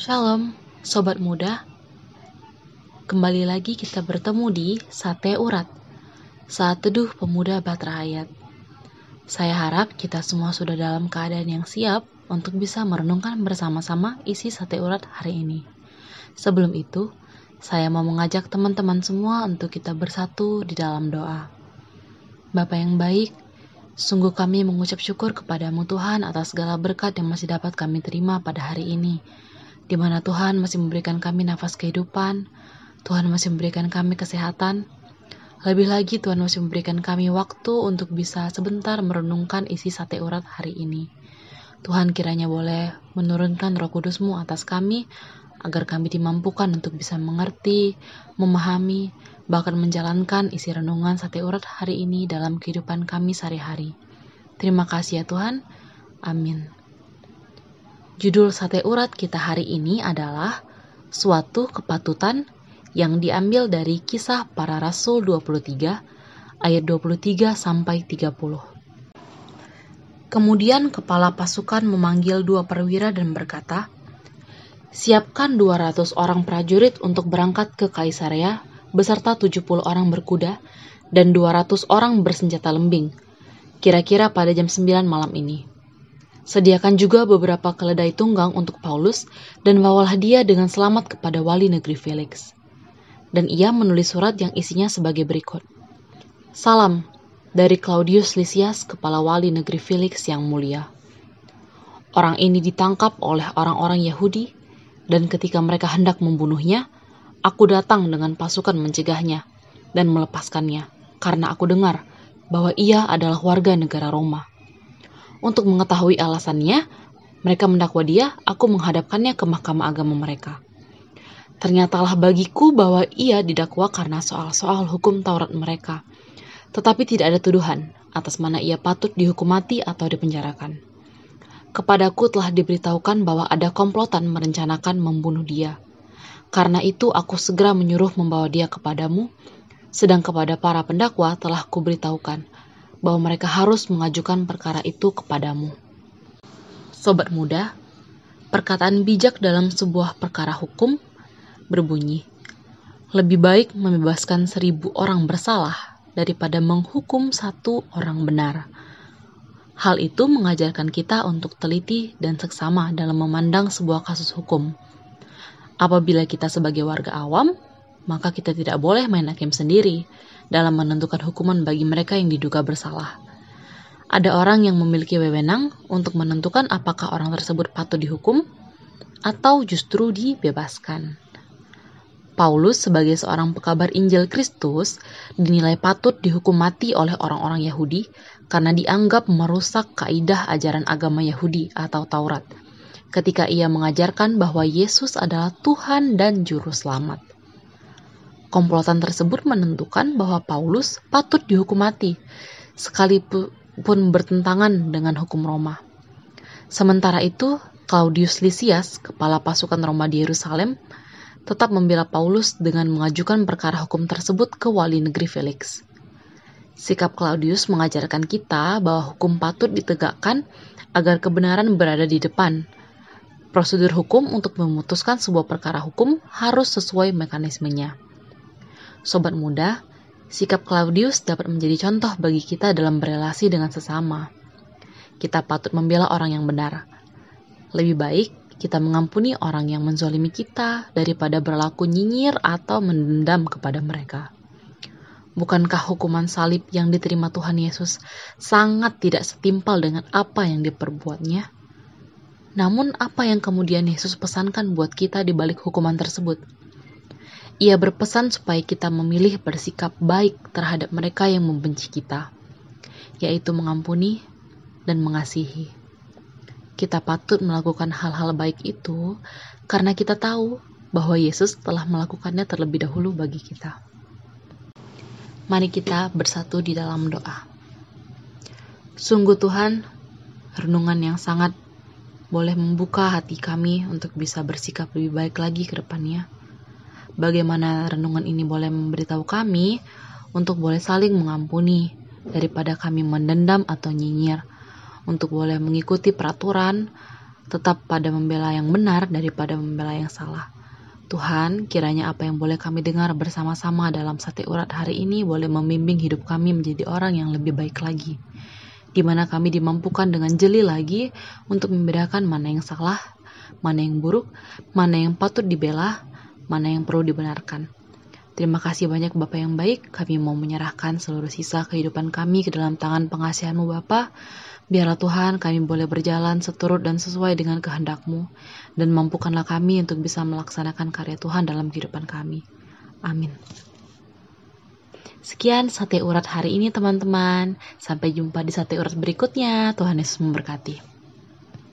Shalom, sobat muda. Kembali lagi kita bertemu di Sate Urat, saat teduh pemuda Batra Hayat. Saya harap kita semua sudah dalam keadaan yang siap untuk bisa merenungkan bersama-sama isi Sate Urat hari ini. Sebelum itu, saya mau mengajak teman-teman semua untuk kita bersatu di dalam doa. Bapak yang baik, sungguh kami mengucap syukur kepadamu Tuhan atas segala berkat yang masih dapat kami terima pada hari ini di mana Tuhan masih memberikan kami nafas kehidupan, Tuhan masih memberikan kami kesehatan, lebih lagi Tuhan masih memberikan kami waktu untuk bisa sebentar merenungkan isi sate urat hari ini. Tuhan kiranya boleh menurunkan roh kudusmu atas kami, agar kami dimampukan untuk bisa mengerti, memahami, bahkan menjalankan isi renungan sate urat hari ini dalam kehidupan kami sehari-hari. Terima kasih ya Tuhan. Amin. Judul sate urat kita hari ini adalah Suatu Kepatutan yang diambil dari kisah para rasul 23 ayat 23 sampai 30. Kemudian kepala pasukan memanggil dua perwira dan berkata, Siapkan 200 orang prajurit untuk berangkat ke Kaisarea beserta 70 orang berkuda dan 200 orang bersenjata lembing, kira-kira pada jam 9 malam ini Sediakan juga beberapa keledai tunggang untuk Paulus dan bawalah dia dengan selamat kepada wali negeri Felix. Dan ia menulis surat yang isinya sebagai berikut. Salam dari Claudius Lysias, kepala wali negeri Felix yang mulia. Orang ini ditangkap oleh orang-orang Yahudi, dan ketika mereka hendak membunuhnya, aku datang dengan pasukan mencegahnya dan melepaskannya, karena aku dengar bahwa ia adalah warga negara Roma. Untuk mengetahui alasannya, mereka mendakwa dia, aku menghadapkannya ke mahkamah agama mereka. Ternyatalah bagiku bahwa ia didakwa karena soal-soal hukum Taurat mereka, tetapi tidak ada tuduhan atas mana ia patut dihukum mati atau dipenjarakan. Kepadaku telah diberitahukan bahwa ada komplotan merencanakan membunuh dia. Karena itu aku segera menyuruh membawa dia kepadamu, sedang kepada para pendakwa telah kuberitahukan bahwa mereka harus mengajukan perkara itu kepadamu. Sobat muda, perkataan bijak dalam sebuah perkara hukum berbunyi, lebih baik membebaskan seribu orang bersalah daripada menghukum satu orang benar. Hal itu mengajarkan kita untuk teliti dan seksama dalam memandang sebuah kasus hukum. Apabila kita sebagai warga awam, maka kita tidak boleh main hakim sendiri, dalam menentukan hukuman bagi mereka yang diduga bersalah. Ada orang yang memiliki wewenang untuk menentukan apakah orang tersebut patut dihukum atau justru dibebaskan. Paulus sebagai seorang pekabar Injil Kristus dinilai patut dihukum mati oleh orang-orang Yahudi karena dianggap merusak kaidah ajaran agama Yahudi atau Taurat ketika ia mengajarkan bahwa Yesus adalah Tuhan dan juru selamat. Komplotan tersebut menentukan bahwa Paulus patut dihukum mati, sekalipun bertentangan dengan hukum Roma. Sementara itu, Claudius Lysias, kepala pasukan Roma di Yerusalem, tetap membela Paulus dengan mengajukan perkara hukum tersebut ke wali negeri Felix. Sikap Claudius mengajarkan kita bahwa hukum patut ditegakkan agar kebenaran berada di depan. Prosedur hukum untuk memutuskan sebuah perkara hukum harus sesuai mekanismenya. Sobat muda, sikap Claudius dapat menjadi contoh bagi kita dalam berelasi dengan sesama. Kita patut membela orang yang benar. Lebih baik kita mengampuni orang yang menzolimi kita daripada berlaku nyinyir atau mendendam kepada mereka. Bukankah hukuman salib yang diterima Tuhan Yesus sangat tidak setimpal dengan apa yang diperbuatnya? Namun apa yang kemudian Yesus pesankan buat kita di balik hukuman tersebut? Ia berpesan supaya kita memilih bersikap baik terhadap mereka yang membenci kita, yaitu mengampuni dan mengasihi. Kita patut melakukan hal-hal baik itu karena kita tahu bahwa Yesus telah melakukannya terlebih dahulu bagi kita. Mari kita bersatu di dalam doa. Sungguh Tuhan, renungan yang sangat boleh membuka hati kami untuk bisa bersikap lebih baik lagi ke depannya bagaimana renungan ini boleh memberitahu kami untuk boleh saling mengampuni daripada kami mendendam atau nyinyir, untuk boleh mengikuti peraturan tetap pada membela yang benar daripada membela yang salah. Tuhan, kiranya apa yang boleh kami dengar bersama-sama dalam sate urat hari ini boleh membimbing hidup kami menjadi orang yang lebih baik lagi. Di mana kami dimampukan dengan jeli lagi untuk membedakan mana yang salah, mana yang buruk, mana yang patut dibela, mana yang perlu dibenarkan. Terima kasih banyak Bapak yang baik, kami mau menyerahkan seluruh sisa kehidupan kami ke dalam tangan pengasihanmu Bapak. Biarlah Tuhan kami boleh berjalan seturut dan sesuai dengan kehendakmu, dan mampukanlah kami untuk bisa melaksanakan karya Tuhan dalam kehidupan kami. Amin. Sekian sate urat hari ini teman-teman. Sampai jumpa di sate urat berikutnya. Tuhan Yesus memberkati.